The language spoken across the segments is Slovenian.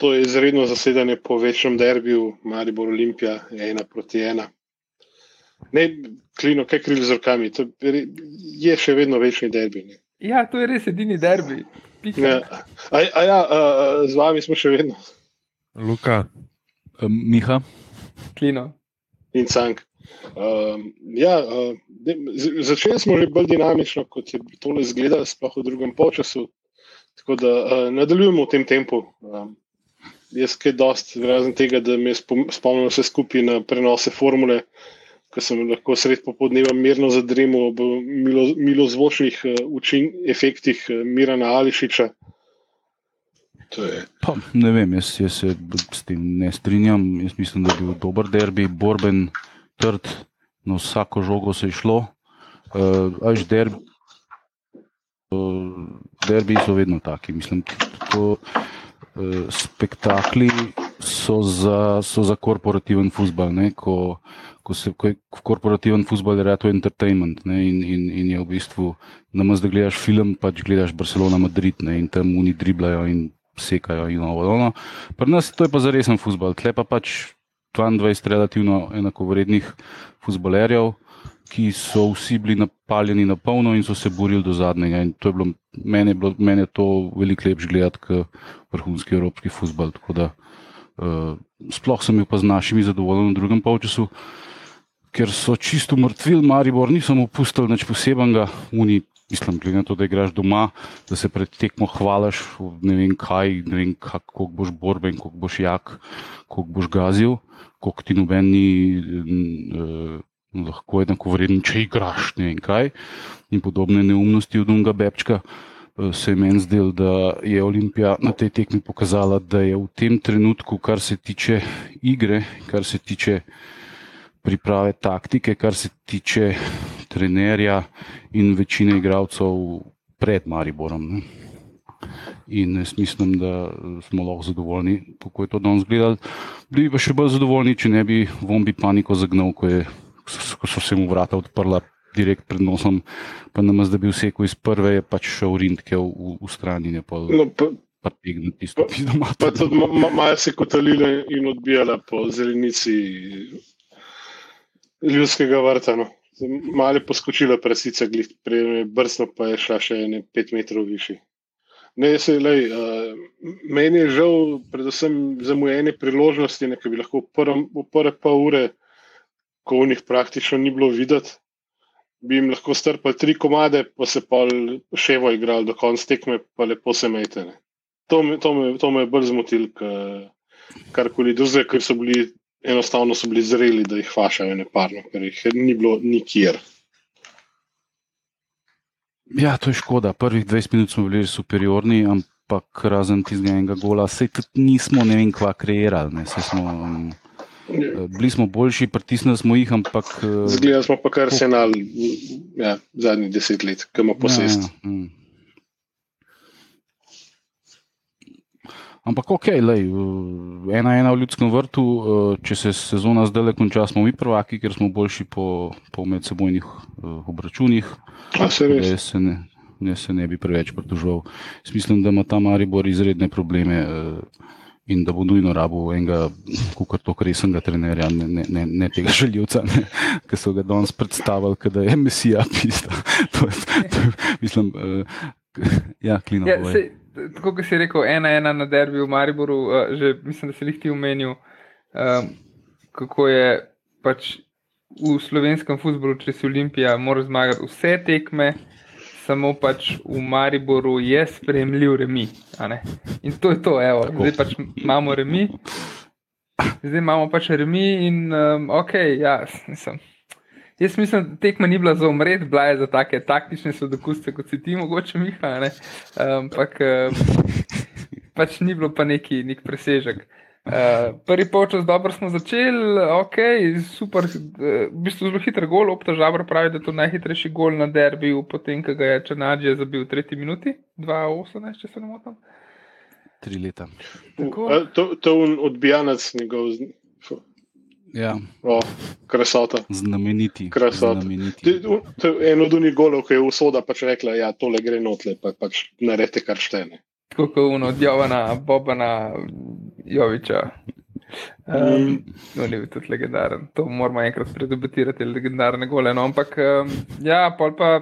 to je izredno zasedanje po večjem derbiju, Maribor Olimpija, ena proti ena. Ne, klino, kaj krili z rokami, to je še vedno večni derbi. Ne. Ja, to je res edini derbi. Ja. A, a ja, a, z vami smo še vedno. Luka, Miha, klino. In cank. Um, ja, uh, začeli smo že bolj dinamično, kot je to izgledalo, sploh v drugem času. Tako da uh, nadaljujemo v tem tempu. Um, jaz, kaj dosti, razen tega, da me spomnim vse skupaj na prenose formule, ko sem lahko sred popodneva mirno zadremal ob milo, milo zvočnih uh, učin, efektih uh, Mirana Ališiča. Pa, ne vem, jaz, jaz se s tem ne strinjam. Jaz mislim, da je bil dober derbi, borben, trd, na vsako žogo se je šlo. Uh, Až derbi, uh, derbi so vedno taki. Mislim, to, spektakli so za, so za korporativen futbol. Ko, ko, se, ko je korporativen futbol, je reto entertainment ne? in, in, in je v bistvu, namesto da gledaš film, pač gledaš Barcelona, Madrid ne? in tam oni driblajo sekajo in ovo. Ono. Pri nas to je pa za resen futbol. Tle pa pač 22 relativno enakovrednih futbolerjev, ki so vsi bili napaljeni na polno in so se borili do zadnjega. In to je bilo, meni je, bilo, meni je to veliko lepše gledati kot vrhunski evropski futbol. Uh, sploh sem bil pa z našimi zadovoljen v drugem polčasu, ker so čisto mrtvili, Maribor, niso mu pustili nič posebnega, oni mislim, glede na to, da igraš doma, da se pred tekmo hvališ, ne vem kaj, ne vem kako boš borben, kako boš jak, kako boš gazil, kako ti noben ni eh, lahko enako vreden, če igraš ne vem kaj. In podobne neumnosti od unga Bebčka. Eh, se je meni zdel, da je Olimpija na tej tekmi pokazala, da je v tem trenutku, kar se tiče igre, kar se tiče priprave taktike, kar se tiče trenerja in večine igralcev pred Mariborom. Ne. In jaz mislim, da smo lahko zadovoljni, kako je to danes gledali. Bili pa še bolj zadovoljni, če ne bi vombi paniko zagnal, ko, je, ko so se mu vrata odprla direkt pred nosom, pa nam zdaj bi vse, ko iz prve je pač šel rintke v, v strani. Ne, pa, no, pa, pa tegne tisto, ki je doma. Pa tudi malo se kotalile in odbijala po zelenici ljudskega vrta. No. Malo je poskočila presica, brzo pa je šla še ne pet metrov više. Ne, se, lej, uh, meni je žal, predvsem zamujene priložnosti, ki bi lahko v prve pol ure, ko v njih praktično ni bilo videti, bi jim lahko strpali tri komade, pa se pa še vo igrali do konca tekme, pa lepo se mejte. To, to, to me je bolj zmotil, karkoli druge, ker so bili enostavno so bili zreli, da jih vašajo neparno, ker jih ni bilo nikjer. Ja, to je škoda. Prvih 20 minut smo bili superiorni, ampak razen tistega enega gola, se tudi nismo ne vem, kva kreirali. Smo, um, bili smo boljši, pritisnili smo jih, ampak. Uh, Zgledali smo pa kar senal ja, zadnjih deset let, ki ima posest. Ja, ja. Ampak ok, lej, ena ena v ljudskem vrtu, eh, če se sezona zdaj le konča, smo mi prvaki, ker smo boljši po, po medsebojnih obračunih. Se jaz, se ne, jaz se ne bi preveč pritoževal. Mislim, da ima ta Maribor izredne probleme uh, in da bo nujno rabo enega, kot to resnega trenerja, ne, ne, ne, ne tega željivca, ki so ga danes predstavili, da je emisija pista. to, to, mislim, uh, ja, klino. Ja, tako kot si rekel, ena ena na derbi v Mariboru, uh, že mislim, da si jih ti omenil, um, kako je pač v slovenskem futbolu, če si Olimpija, mora zmagati vse tekme, samo pač v Mariboru je spremljiv remi. In to je to, evo, zdaj pač imamo remi. Zdaj imamo pač remi in um, ok, ja, nisem. Jaz mislim, da tekma ni bila za umret, bila je za take taktične sodokuste, kot si ti, mogoče Miha. Ampak um, pač ni bilo pa neki nek presežek. Uh, prvi počas dobro smo začeli, ok, super, uh, v bistvu zelo hiter gol, obtožavar pravi, da je to najhitrejši gol na derbiju, potem, ko ga je Črnadžija zabil v tretji minuti, 2-18, če se ne motim. Tri leta. Uh, to je odbijanec njegov. Ja. O, krasota. Znameniti. Znameniti. Eno od njih golov, ki je usoda pač rekla, da ja, tole gre notle, pa pač narete kar štene. Tako kot uno, odjavana, bobana, Joviča. Um, no, ni bil tudi legendaren. To moramo enkrat predebatirati, legendarne gole. No, ampak, um, ja, pol pa.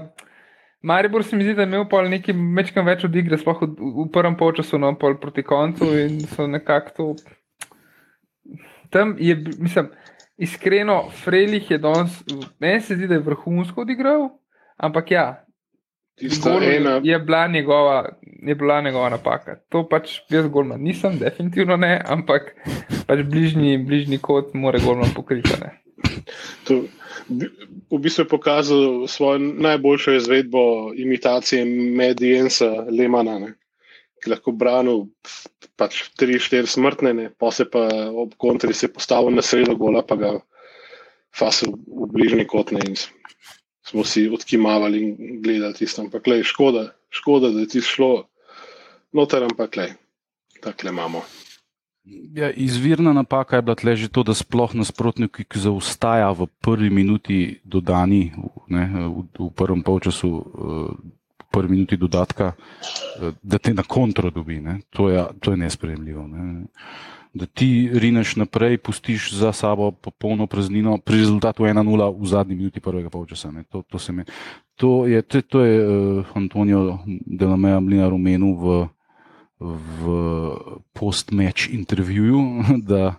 Maribor se mi zdi, da je imel pol nekaj mečkam več od igre, sploh v, v prvem polčasu, no, pol proti koncu in so nekako to. Tam je, mislim, iskreno, Frelih je danes, meni se zdi, da je vrhunsko odigral, ampak ja, ena... je, bila njegova, je bila njegova napaka. To pač jaz golma nisem, definitivno ne, ampak pač bližnji, bližnji kot mora golma pokriti v bistvu je pokazal svojo najboljšo izvedbo imitacije Medijensa Lemana, ne, ki lahko branil pač tri, štiri smrtne, ne, pa se pa ob kontri se postavil na sredo gola, pa ga fasil v bližnji kot ne in smo si odkimavali in gledali tisto. Ampak le, škoda, škoda, da je ti šlo noter, ampak le, takle imamo. Ja, izvirna napaka je bila tle že to, da sploh nasprotnik, ki zaostaja v prvi minuti dodani, ne, v, v prvem polčasu, v prvi minuti dodatka, da te na kontro dobi. To, je, to je nespremljivo. Ne. Da ti rineš naprej, pustiš za sabo popolno praznino, pri rezultatu 1-0 v zadnji minuti prvega polčasa. To, to, me, to je, to, to je uh, Antonijo Delameja Mlina Rumenu v v post-match intervjuju, da,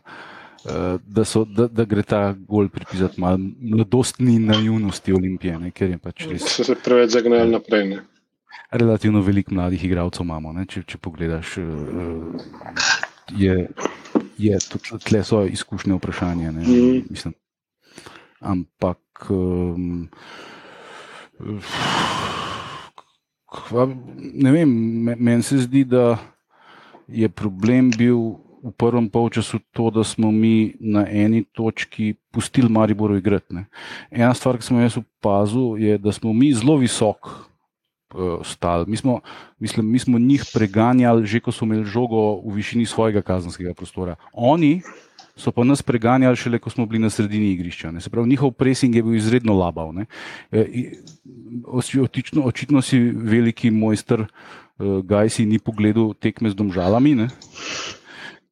da, so, da, da gre ta gol pripisati malo mladostni naivnosti Olimpije, ne, ker je pač res. So se preveč zagnali naprej. Ne. Relativno veliko mladih igralcev imamo. Ne, če, če pogledaš, je, je tudi tle so izkušnje vprašanje. Ne, mm. mislim, ampak. Um, ne vem, meni se zdi, da je problem bil v prvem polčasu to, da smo mi na eni točki pustili Mariboru igrati. Ne. Ena stvar, ki sem jo jaz opazil, je, da smo mi zelo visok stali. Mi smo, mislim, mi smo njih preganjali, že ko so imeli žogo v višini svojega kazenskega prostora. Oni so pa nas preganjali šele, ko smo bili na sredini igrišča. Ne. Se pravi, njihov pressing je bil izredno labav. E, očitno, očitno si veliki mojster, uh, Gajsi ni pogledal tekme z domžalami. Ne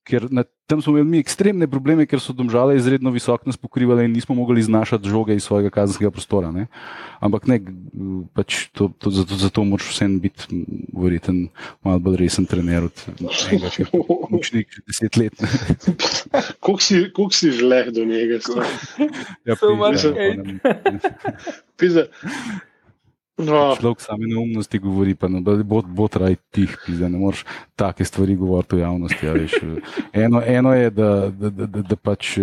ker na, tam smo imeli ekstremne probleme, ker so domžale izredno visoko nas pokrivale in nismo mogli znašati žoge iz svojega kazenskega prostora. Ne? Ampak ne, pač to, to, zato, zato moraš vsem biti verjeten, malo bolj resen trener od tega, ki je učnik že deset let. Kuk si, si žleh do njega? Ja, pisa. No. Človek same neumnosti govori, pa no, bo, bo traj tih, da ne moreš take stvari govoriti v javnosti. Ja, eno, eno je, da, da, da, da, da pač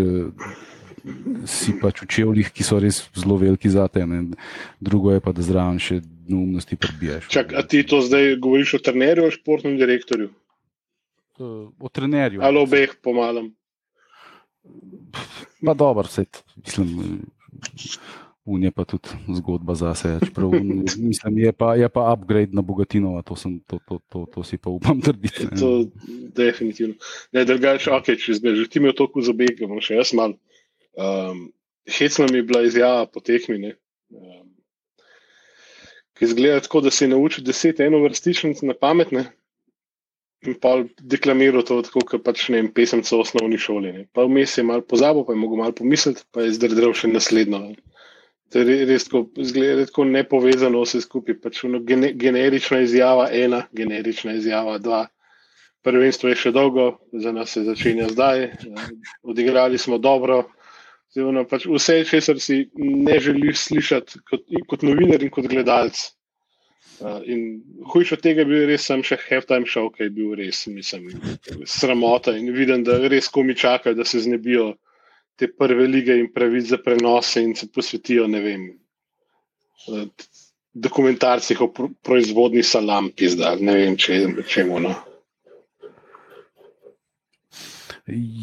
si pač v čevljih, ki so res zelo veliki za te, ne. drugo je pa, da zraven še neumnosti prebijaš. Čak, a ti to zdaj govoriš o trenerju ali športnem direktorju? O trenerju. Ali obeh pomalem? Pa dobro, vse, mislim. Unija pa tudi zgodba za sebe. Mislim, je pa, je pa upgrade na bogatino, to, sem, to, to, to, to si pa upam trditi. To, definitivno. Ne, drugače, okay, če zdaj že ti me toliko zabegamo, še jaz mal. Um, hecna mi je bila izjava po tekmi. Um, ki izgleda tako, da je naučil deset eno vrstičnic na pametne. In pa deklamiral to, tako kot pač ne vem, pesemce v osnovni šoli. Ne. Pa vmes je malo pozabil, pa je mogel malo pomisliti, pa je zdrdel še naslednjo. Ne. To je res tako, zgleda tako nepovezano vse skupaj. Pač gene, generična izjava ena, generična izjava dva. Prvenstvo je še dolgo, za nas se začenja zdaj. Odigrali smo dobro. Zdaj, pač vse, česar si ne želiš slišati kot, kot novinar in kot gledalec. In hujš od tega je bil res sam še halftime show, ki je bil res, mislim, sramota. In vidim, da res komi čakajo, da se znebijo te prve lige in pravice za prenose in se posvetijo, ne vem, eh, dokumentarcih o proizvodni salam, pizda, ne vem, če je čemu. No.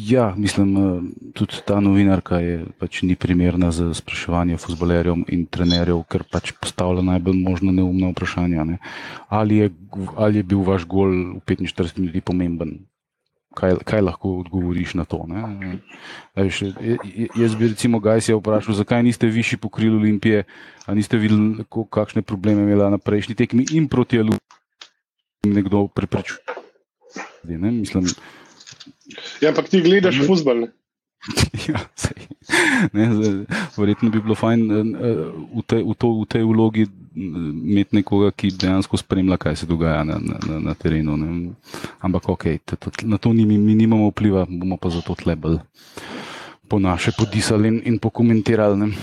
Ja, mislim, eh, tudi ta novinarka je pač ni primerna za spraševanje futbolerjev in trenerjev, ker pač postavlja najbolj možno neumno vprašanje. Ne. Ali, je, ali je bil vaš gol v 45 minutah pomemben? Kaj, kaj lahko odgovoriš na to. Veš, jaz bi recimo Gajsija vprašal, zakaj niste višji pokrili Olimpije, a niste videli, kakšne probleme imela na prejšnji tekmi in proti Alu nekdo preprečuje. Mislim, Ja, ampak ti gledaš futbol. Ja, sej. ne, verjetno bi bilo fajn eh, v, te, v, to, v tej vlogi imeti nekoga, ki dejansko spremlja, kaj se dogaja na, na, na terenu. Ne. Ampak ok, na to ni, mi nimamo vpliva, bomo pa zato tle bolj po naše podisali in, in pokomentirali.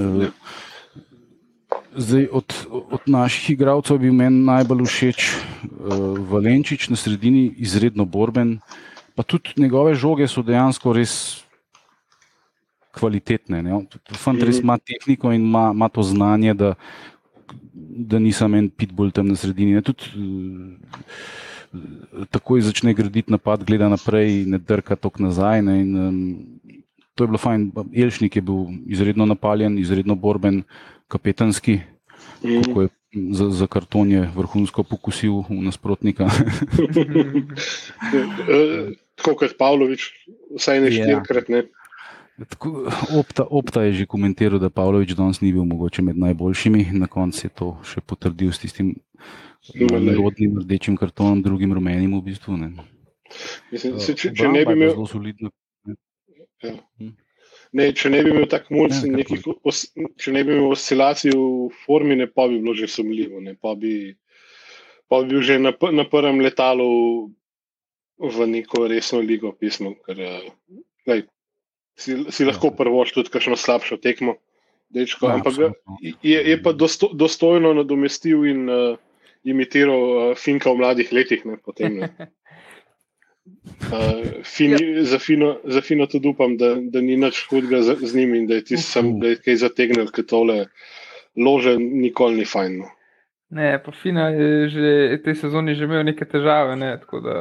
Uh, zdaj, od, od naših igralcev bi meni najbolj všeč uh, Valenčič na sredini, izredno borben. Pa tudi njegove žoge so dejansko res kvalitetne. Fant res Mhm. ima tehniko in ima, ima to znanje, da, da nisem en pitbull tam na sredini. Ne, tudi, eh, takoj začne graditi napad, gleda naprej, ne drka tok nazaj. Ne, in, um, to je bilo fajn. Elšnik je bil izredno napaljen, izredno borben, kapetanski, Mhm. kako je za, za karton je vrhunsko pokusil v nasprotnika. Eh, Tako kot Pavlović, vsaj ne Ja. štirikrat. Ne. Tako, opta, opta je že komentiral, da Pavlović danes ni bil mogoče med najboljšimi, na koncu je to še potrdil s tistim No, rodnim rdečim kartonom, drugim rumenim v bistvu. Ne. Mislim, se, če, če, ne bi imel, zelo solidna. ne, če ne bi imel tako mulj, Ja, nekih, os, če ne bi imel oscilacij v formi, ne, pa bi bilo že sumljivo. Ne, pa, bi, pa bi bil že na, na prvem letalu v neko resno ligo pismo. Ker, eh, lej, si, si lahko prvoš tudi kakšno slabšo tekmo. Dečko, Ja, ampak je, je pa dosto, dostojno nadomestil in uh, imitiral uh, Finka v mladih letih. Ne, potem, ne. Uh, fini, ja. za, fino, za fino tudi upam, da, da ni nič hudega z, z njim in da je tisti sam, da je kaj zategnil, ker tole lože nikoli ni fajn. No. Ne, pa Fina je že te sezoni že imel neke težave, ne, tako da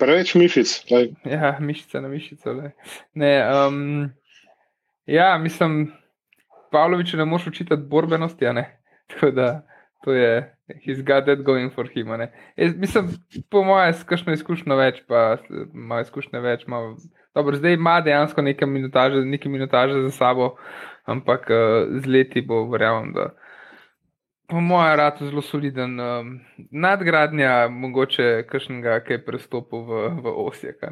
Preveč mišic. Lej. Ja, mišica na mišico. le. Ne, um, ja, mislim, Pavloviču ne moš učitati borbenosti, a ne. Tako da to je, he's got that going for him. Jaz, mislim, po mojem, s kakšno izkušnjo več, pa ima izkušnje več. Ima, dobro, zdaj ima dejansko nekaj minutaže, nekaj minutaže za sabo, ampak uh, z leti bo, verjamem, da. Po mojem, rad zelo soliden. Um, nadgradnja, mogoče kakšnega, ki je prestopil v, v Osijek.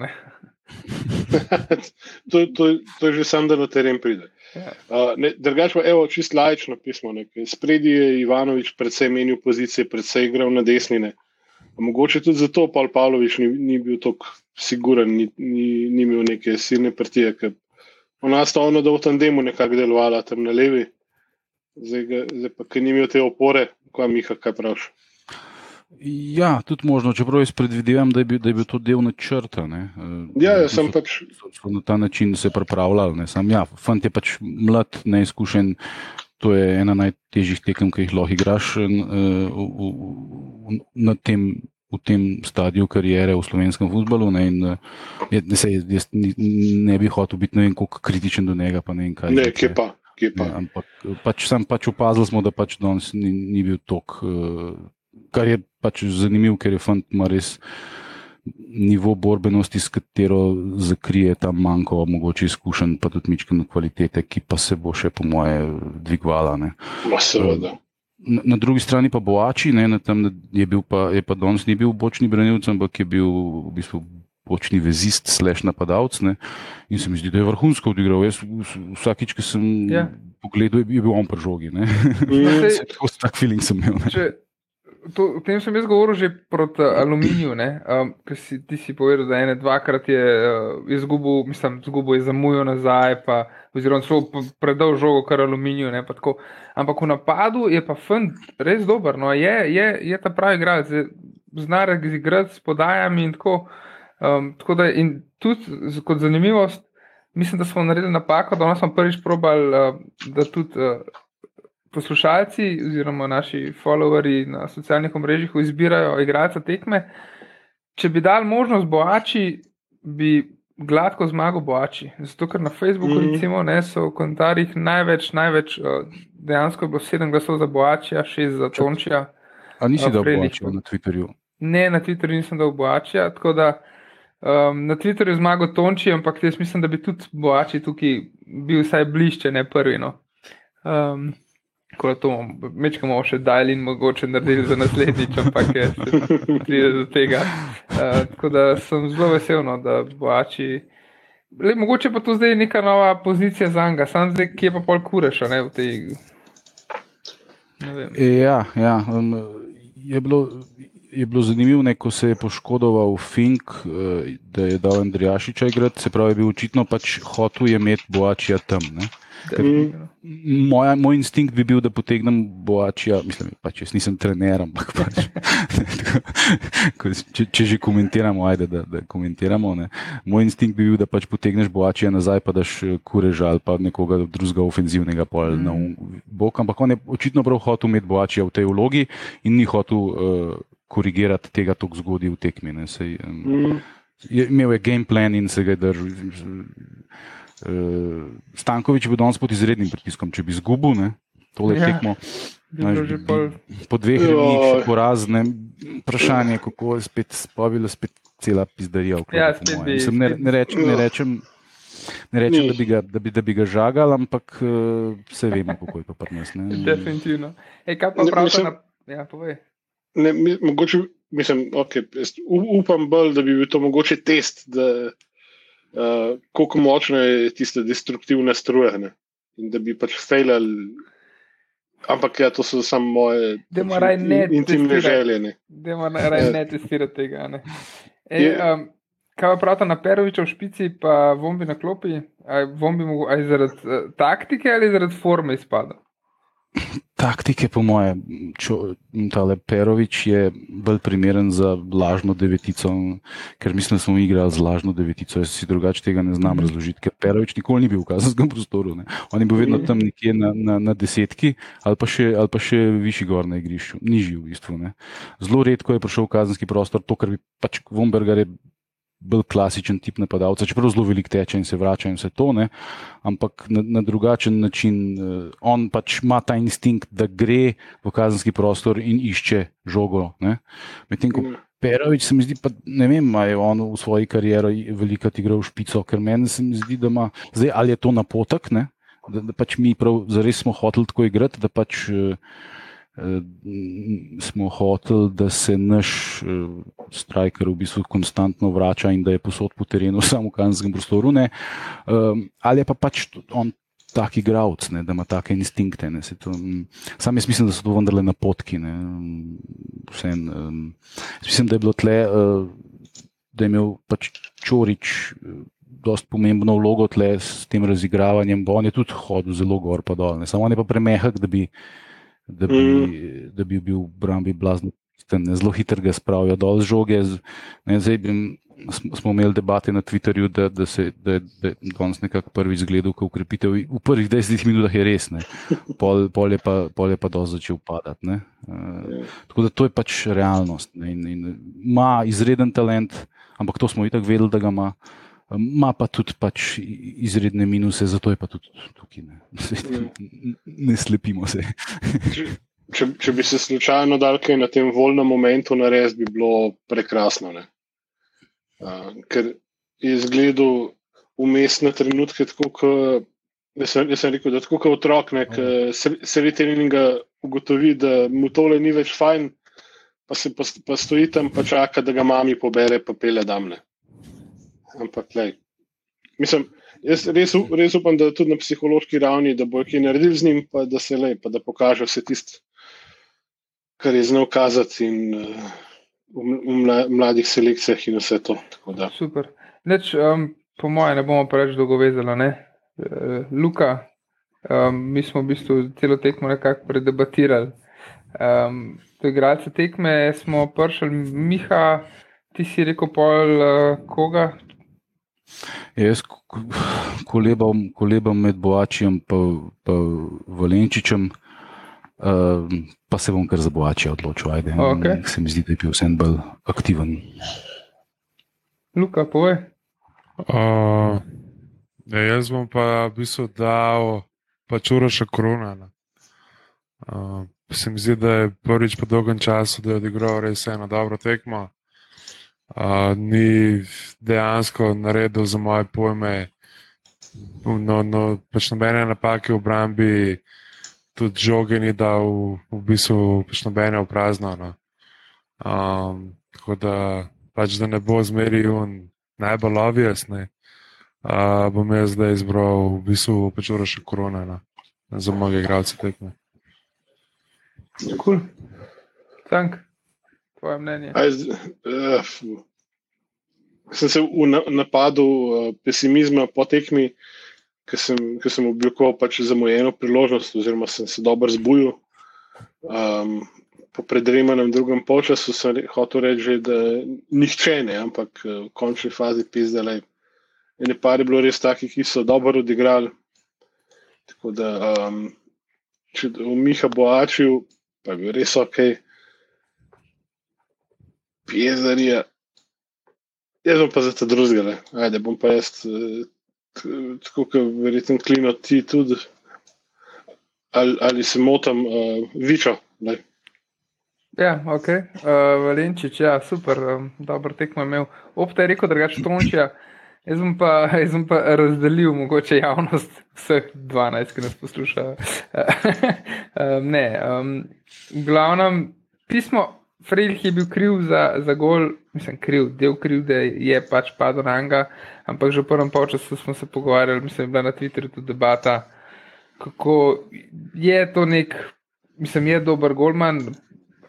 to, to, to je že sam, da na teren pride. Ja. Uh, ne, drugač pa, evo, čist lajično pismo. Spredi je Ivanovič predvsej menil pozicije, predvsej igral na desnine. Mogoče tudi zato Paul Pavlović ni, ni bil tako siguren, ni, ni, ni imel neke silne partije, ker u nas sta ono, da v tandemu nekako delovala tam na levi, zdaj, ga, zdaj pa, ker ni imel te opore, kva Miha, kaj praviš. Ja, tudi možno, čeprav jaz predvidevam, da je bil, da je bil to del načrta. ne. Eh, Ja, ja, so- sem pač, so, so na ta način se pripravljali. Ne. Sam, ja, fant je pač mlad, neizkušen. To je ena najtežjih tekem, ki jih lahko igraš eh, v, v, na tem, v tem stadiju kariere v slovenskem futbalu. Ne, in, eh, je- ne, sej, jaz ni, ne bi hotel biti ne vem, kritičen do njega. Ne, vem, kaj, ne, kje pa, kje pa. Ne, ampak pač, sam pač opazili smo, da pač danes ni, ni bil tok. Uh, kar je pač zanimivo, ker je fant ima res nivo borbenosti, s katero zakrije ta manjko, mogoče izkušen, pa tudi mičkano kvalitete, ki pa se bo še, po moje, dvigvala. Ma seveda. Na, na drugi strani pa Boači, ne, na tem je bil pa, je pa danes ni bil bočni branilec, ampak je bil v bistvu bočni vezist, slash napadalec. Ne, in se mi zdi, da je vrhunsko odigral. Jaz vs- vsakič, ki sem Ja. pogledal, je bil on pri žogi. Tako tak feeling sem imel. Ne. Če, to, o tem sem jaz govoril že proti aluminiju, um, ker si ti si povedal, da ene dvakrat je uh, izgubil, mislim, izgubil je zamujo nazaj, pa, oziroma p- predal žogo kar aluminiju. Ne, pa tako. Ampak v napadu je pa fun res dober, no, je, je, je ta pravi igralec, je- zna igrati s podajami in tako. Um, tako da, in tudi kot zanimivost, mislim, da smo naredili napako, da smo prvič probali, uh, da tudi uh, poslušalci oziroma naši followerji na socialnih omrežjih izbirajo igralca tekme. Če bi dal možnost boači, bi gladko zmagal boači. Zato, ker na Facebooku mm. recimo, ne, so v komentarjih največ, največ, uh, dejansko je bilo sedem glasov za boačija, šest za tončija. A nisi dal boča na Twitterju? Ne, na Twitterju nisem dal boačija, tako da um, na Twitterju je zmagal tonči, ampak jaz mislim, da bi tudi boači tukaj bil vsaj bližje, ne prvi. No. Um, da to mečkamo še dalje in mogoče naredili za naslednjič, ampak je pride do tega. Uh, tako da sem zelo vesel, no, da boači. Le, mogoče pa to zdaj neka nova pozicija za njega, sam zdaj, ki je pa pol kureš, ne v tej. Ja, ja um, je, bilo, je bilo zanimivo, ne, ko se je poškodoval Fink, uh, da je dal Andrijašiča igrati, se pravi, je bil očitno pač hotel imeti boačija tam. Ne. Moja, moj instinkt bi bil, da potegnem boačija, mislim, pač jaz nisem trener, ampak pač, če, če že komentiramo, ajde, da, da komentiramo. Ne. Moj instinkt bi bil, da pač potegneš boačija nazaj, pa daš eh, kureža ali pa nekoga drugega ofenzivnega pol mm. na bok. Ampak on je očitno prav hotel imeti boačija v tej vlogi in ni hotel uh, korigirati tega tako zgodaj v tekmi. Sej, um, mm. je, imel je game plan in se ga je držal. Uh, Stankovič bi danes pod izrednim pritiskom, če bi izgubil tole ja. tekmo. Naš, pol... Po dveh letih porazne vprašanje, kako je spet spovilo, spet cela pizdarija. Ja, bi, Sem, ne, ne rečem, ne rečem, ne rečem da, bi ga, da, bi, da bi ga žagal, ampak uh, vse vemo, kako je to pri nas. Definitivno. Ej, kaj pa pravi na. Ja, povej. Ne, mi, mogoče, mislim, okay, upam bolj, da bi bil to mogoče test. Da, uh, kako močne je tiste destruktivne struje. Ne? In da bi pač fejljali. Ampak ja, to so samo moje pač, intimne želje. Da moramo raje ja. ne testirati tega. Ne? Ej, je, um, kaj pa pravite na Peroviču v špici, pa vombi na klopi? Ali vombi zaradi uh, taktike ali zaradi forme izpada? Taktike, po moje, tale Perovič je bolj primeren za lažno devetico, ker mislim, da smo igrali z lažno devetico. Jaz si drugače tega ne znam mhm. razložiti, ker Perovič nikoli ni bil v kazenskem prostoru. Ne. On je bil vedno tam nekje na, na, na desetki ali pa, še, ali pa še višji gor na igrišču, nižji v bistvu. Ne. Zelo redko je prišel v kazenski prostor, to, kar bi pač Vomberger je bolj klasičen tip napadalca, čeprav zelo velik teče in se vrača in vse to, ne? ampak na, na drugačen način. Uh, on pač ima ta instinkt, da gre v kazenski prostor in išče žogo. Medtem ko Perovič se mi zdi, pa ne vem, ali je on v svoji karieri veliko igral špico, ker meni se mi zdi, da ima zdaj ali je to napotek, da, da pač mi prav zares smo hoteli tako igrati, da pač. Uh, Eh, smo hoteli, da se naš uh, striker v bistvu konstantno vrača in da je posod po terenu, samo v kazenskem prostoru. Um, ali je pa pač on tak igralec, da ima take instinkte. To, um, sam jaz mislim, da so to vendarle napotki. Vsem, um, mislim, da je bilo tle, uh, da je imel pač Čorič. Dost pomembno vlogo tle s tem razigravanjem, on je tudi hodil zelo gor in dol. Ne. Samo on je pa premehak, da bi, uh, da bi, mm. da bi bil v Brambi blazno. Zelo hitro ga spravijo dol z žoge. Ne, zdaj bi, smo imeli debate na Twitterju, da, da, se, da, da je danes nekako prvi zgled, ko ukrepitev. V prvih desetih minutah je res, ne. pol, pol je pa, pol je pa dosti začel padati. Uh, tako da to je pač realnost. Ne, in, in, ima izreden talent, ampak to smo itak vedeli, da ga ima. Uh, ima pa tudi pač izredne minuse, zato je pa tudi tukaj. Ne, ja. ne slepimo se. če, če bi se slučajno dal kaj na tem voljnem momentu narediti, bi bilo prekrasno. Uh, ker je izgledal umestne trenutke, tako kot jaz, jaz sem rekel, da tako kot otrok, ki sredi treninga ugotovi, da mu tole ni več fajn, pa se pa, pa stoji tam in čaka, da ga mami pobere, pa pele damne ampak lej. Mislim, jaz res, res upam, da tudi na psihološki ravni, da bo kaj naredil z njim, pa da se lej, pa da pokaže vse tisto, kar je znal kazati in uh, v mladih selekcijah in vse to. Super. Neč, um, po mojem, ne bomo preveč dolgo vezali. Ne? Uh, Luka, um, mi smo v bistvu celo tekmo nekako predebatirali. Um, to je igralce tekme, smo pršali Miha, ti si rekel pol uh, koga, Jaz kolebam, kolebam med Boačijem in Valenčičem, uh, pa se bom kar za Boačija odločil. Ajde, okay. Se mi zdi, da je bil vsem bolj aktiven. Luka, povej. Uh, ja, jaz bom pa v bistvu dal pač uraša korona. Uh, se mi zdi, da je prvič po dolgem času, da je odigral res eno dobro tekmo ni dejansko naredil za moje pojme, no, no, pač nobene napake v obrambi, tudi žoge ni dal v bistvu pač nobene v prazno. No. Um, tako da, pač, da ne bo zmeril najbolj obvijes, uh, bom jaz zdaj izbral v bistvu pač še korona no. za mnoge igralce tekme. Cool. Tank, tvoje mnenje. Aj, uh, sem se v napadu uh, pesimizma po tekmi, ker sem, sem oblikoval pač zamujeno priložnost, oziroma sem se dobro zbudil. Um, po predremanem drugem polčasu sem hotel reči, da nihče ne, ampak uh, v končni fazi pizdele. In par je bilo res takih, ki so dobro odigrali. Tako da, um, če v Miha bo ačil, pa je bil res ok. Pjezarija. Jaz bom pa za te druge, ajde, bom pa jaz, eh, tako kot verjetno klino ti tudi, ali, ali se motam, uh, vičo. Ne. Ja, ok, uh, Valenčič, ja, super, um, dobro tekmo imel. Opta je rekel, drugače Tončija. Jaz bom, pa, jaz bom pa razdelil mogoče javnost vseh 12, ki nas poslušajo. um, ne, um, glavnem pismo Freilih je bil kriv za, za gol, mislim, kriv, del kriv, da je pač padel na njega, ampak že v prvem času smo se pogovarjali, mislim, je bila na Twitterju tudi debata, kako je to nek, mislim, je dober golman,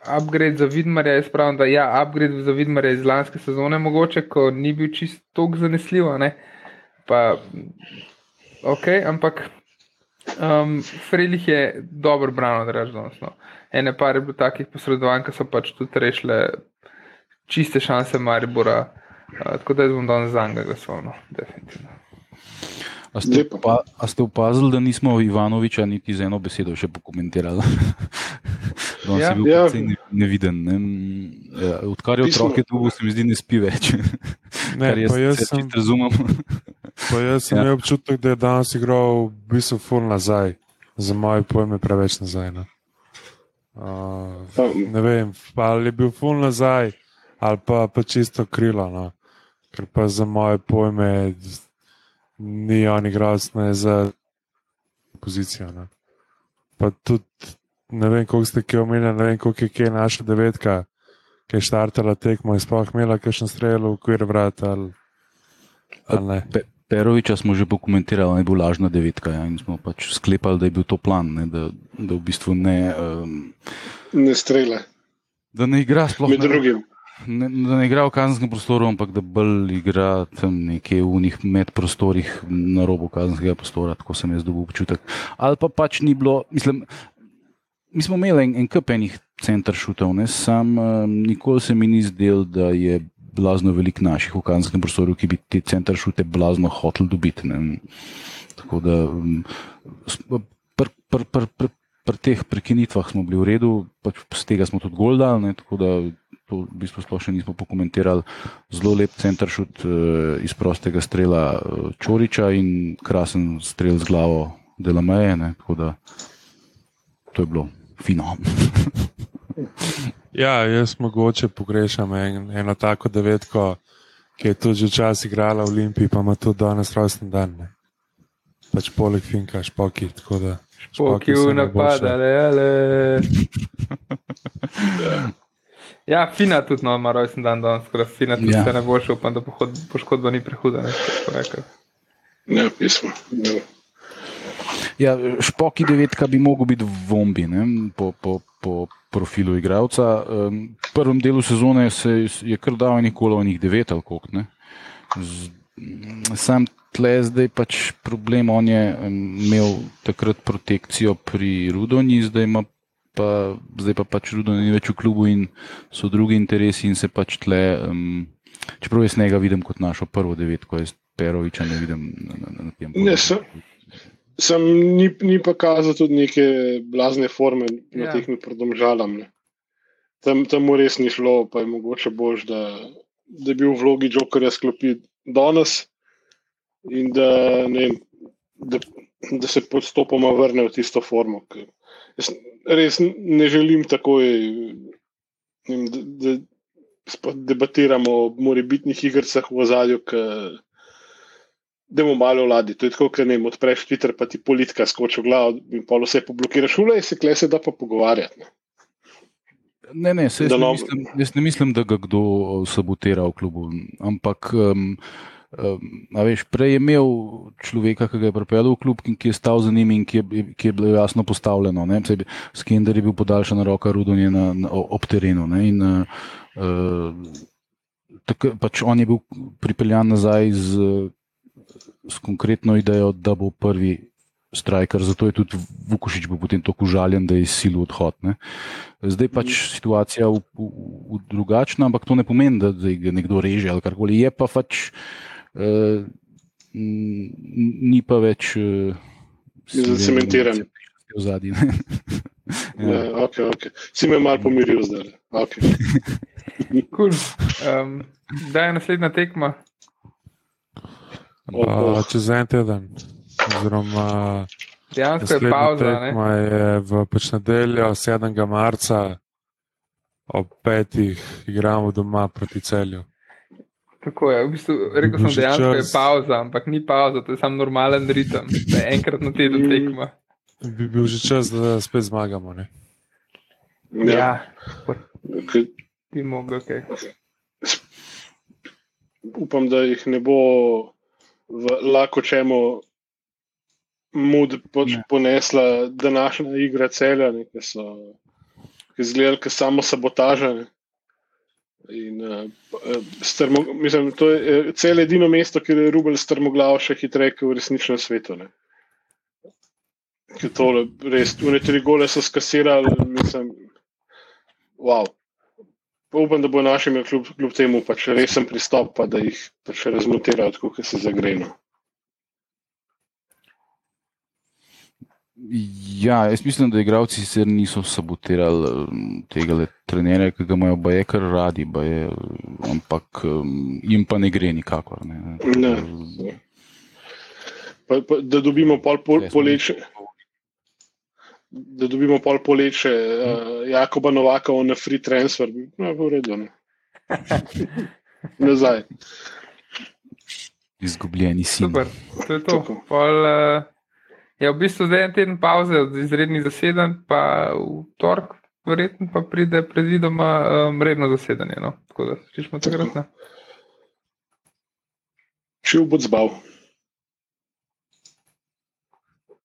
upgrade za Vidmarja, jaz pravim, da ja, upgrade za Vidmarja iz lanske sezone mogoče, ko ni bil čist tok zanesljiv, ne, pa ok, ampak um, Freilih je dobro da rečem, no ene par je bilo takih posredovanj, ki so pač tudi rešile čiste šanse Maribora. Uh, tako da bom danes za njega glasoval, no, definitivno. A ste, pa, a ste opazili, da nismo Ivanoviča niti z eno besedo še pokomentirali? Danes ja. bil ja. ne, neviden. Ne? Ja, odkar je otroke tu, se mi zdi, ne spi več. Ne, jaz, jaz sem razumem. Jaz sem ja. imel občutek, da je danes igral v bistvu ful nazaj. Za moje pojme preveč nazaj. Ne? Uh, ne vem, ali je bil ful nazaj, ali pa, pa čisto krilo. No. Ker pa za moje pojme ni on igral za pozicijo. No. Pa tudi ne vem, koliko ste kje omenjali, ne vem, koliko je kje naša devetka, ki je štartala tekmo in sploh imela kakšen strel v okvir vrata. Ali, ali ne. Peroviča smo že pokomentirali, da je bil lažna devetka ja, in smo pač sklepali, da je bil to plan, ne, da, da v bistvu ne. Um, ne strele. Da ne igra sploh. Med drugim. Ne, da ne igra v kazenskem prostoru, ampak da bolj igra tam nekje v njih med prostorih na robu kazenskega prostora, tako sem jaz dobil občutek. Ali pa pač ni bilo, mislim, mi smo imeli en, en kupenih center šutov, ne, sam um, nikoli se mi ni zdel, da je blazno veliko naših v kazenskem prostoru, ki bi te center šute blazno hotel dobiti. Ne. Tako da um, pri pr, pr, pr, pr teh prekinitvah smo bili v redu, pač z tega smo tudi gol dali, tako da to v bistvu sploh še nismo pokomentirali. Zelo lep center šut uh, iz prostega strela uh, Čoriča in krasen strel z glavo Delameje, tako da to je bilo fino. Ja, jaz mogoče pogrešam en, eno tako devetko, ki je tudi včasih igrala v Olimpiji, pa ima tudi danes rojsten dan. Ne. Pač poleg Finka, špoki. Špoki v napad, ali ale. Ja, fina tudi no, ima rojsten dan danes, skoraj fina tudi ja. se ne bo šel, upam, da poškodba ni prehuda. Ne, pismo. Ne. Ja, špoki devetka bi mogel biti v bombi, po, po, po profilu igralca. V prvem delu sezone se je kar dal nikoli v njih devet ali koliko. Ne? Sam tle zdaj pač problem, on je imel takrat protekcijo pri Rudoni, zdaj ima pa, zdaj pa pač Rudoni ni več v klubu in so drugi interesi in se pač tle, um, čeprav jaz njega vidim kot našo prvo devetko, jaz Peroviča ne vidim na, na, na tem področju. Sem ni, ni pa kazal tudi neke blazne forme na ja. teh predomžalam. Tam, tam mu res ni šlo, pa je mogoče bož, da, da bi bil v vlogi Jokerja sklopi danes in da, ne, da, da se postopoma vrne v tisto formo. Jaz res ne želim takoj, ne, da, da debatiramo o morebitnih igrah v ozadju da bomo malo vladi. To je tako, ker ne vem, odpreš Twitter, pa ti politika skoči v glavo in pol vse poblokiraš, ule in se kle se da pa pogovarjati. Ne. Ne, ne, jaz, ne no- mislim, jaz ne mislim, da ga kdo eh, sabotira v klubu. Ampak, um, um, veš, prej je imel človeka, ki ga je pripeljal v klub, in ki je stal za njim in ki je, ki je bilo jasno postavljeno. ne. Skender je bil podaljšana roka, Rudon je na, na, ob terenu. Ne, in, uh, uh, tak, pač on je bil pripeljan nazaj z, s konkretno idejo, da bo prvi. Strajker, zato je tudi Vukošič bil potem tako užaljen, da je izsilil odhod. Ne. Zdaj pač situacija v, v, v drugačna, ampak to ne pomeni, da, da ga nekdo reže ali karkoli. Je pa pač, uh, ni pa več. Ni zacementiran. V zadnji. Ja, okay, okay. Si me malo pomiril zdaj. Okay. Cool. Um, da je naslednja tekma. Oh. čez en teden. Oziroma, Dejansko je pauza. Je v pač nedeljo, 7. marca ob petih igramo doma proti celju. Tako je, v bistvu rekel sem, dejansko je čas. pauza, ampak ni pauza, to je samo normalen ritem, da je enkrat na teden tekma. Bi bil že čas, da spet zmagamo. Ne? Ja. Okay. bi mogel kaj. Upam, da jih ne bo v lako čemu mud poč Ne. ponesla današnja igra celja, ne, ki so izgledali kot samo sabotaža. Ne. In, uh, strmo, mislim, to je eh, cel edino mesto, kjer je Rubel strmoglav še hitreje kot v resničnem svetu. Ne. Ker tole, res, une tri gole so skasirali, mislim, wow. Pa upam, da bo našim kljub, kljub temu pač resen pristop, pa da jih pač razmotirajo, tako kot se zagreno. Ja, jaz mislim, da igravci sicer niso sabotirali um, tega trenerja, ki ga imajo baje kar radi, baje, ampak um, jim pa ne gre nikakor. Ne. Ne. Pa, pa, da dobimo pol pol, poleče. Da dobimo pol poleče uh, Jakoba Novaka na free transfer, no, v redu. Ne. Nazaj. Izgubljeni si. Super, to je to. Pol, uh, je v bistvu zdaj en teden pauze od izrednih zasedanj, pa v torek, verjetno pa pride predvidoma um, redno zasedanje. No? Tako da slišimo takrat. Ne? Čil bo zbav.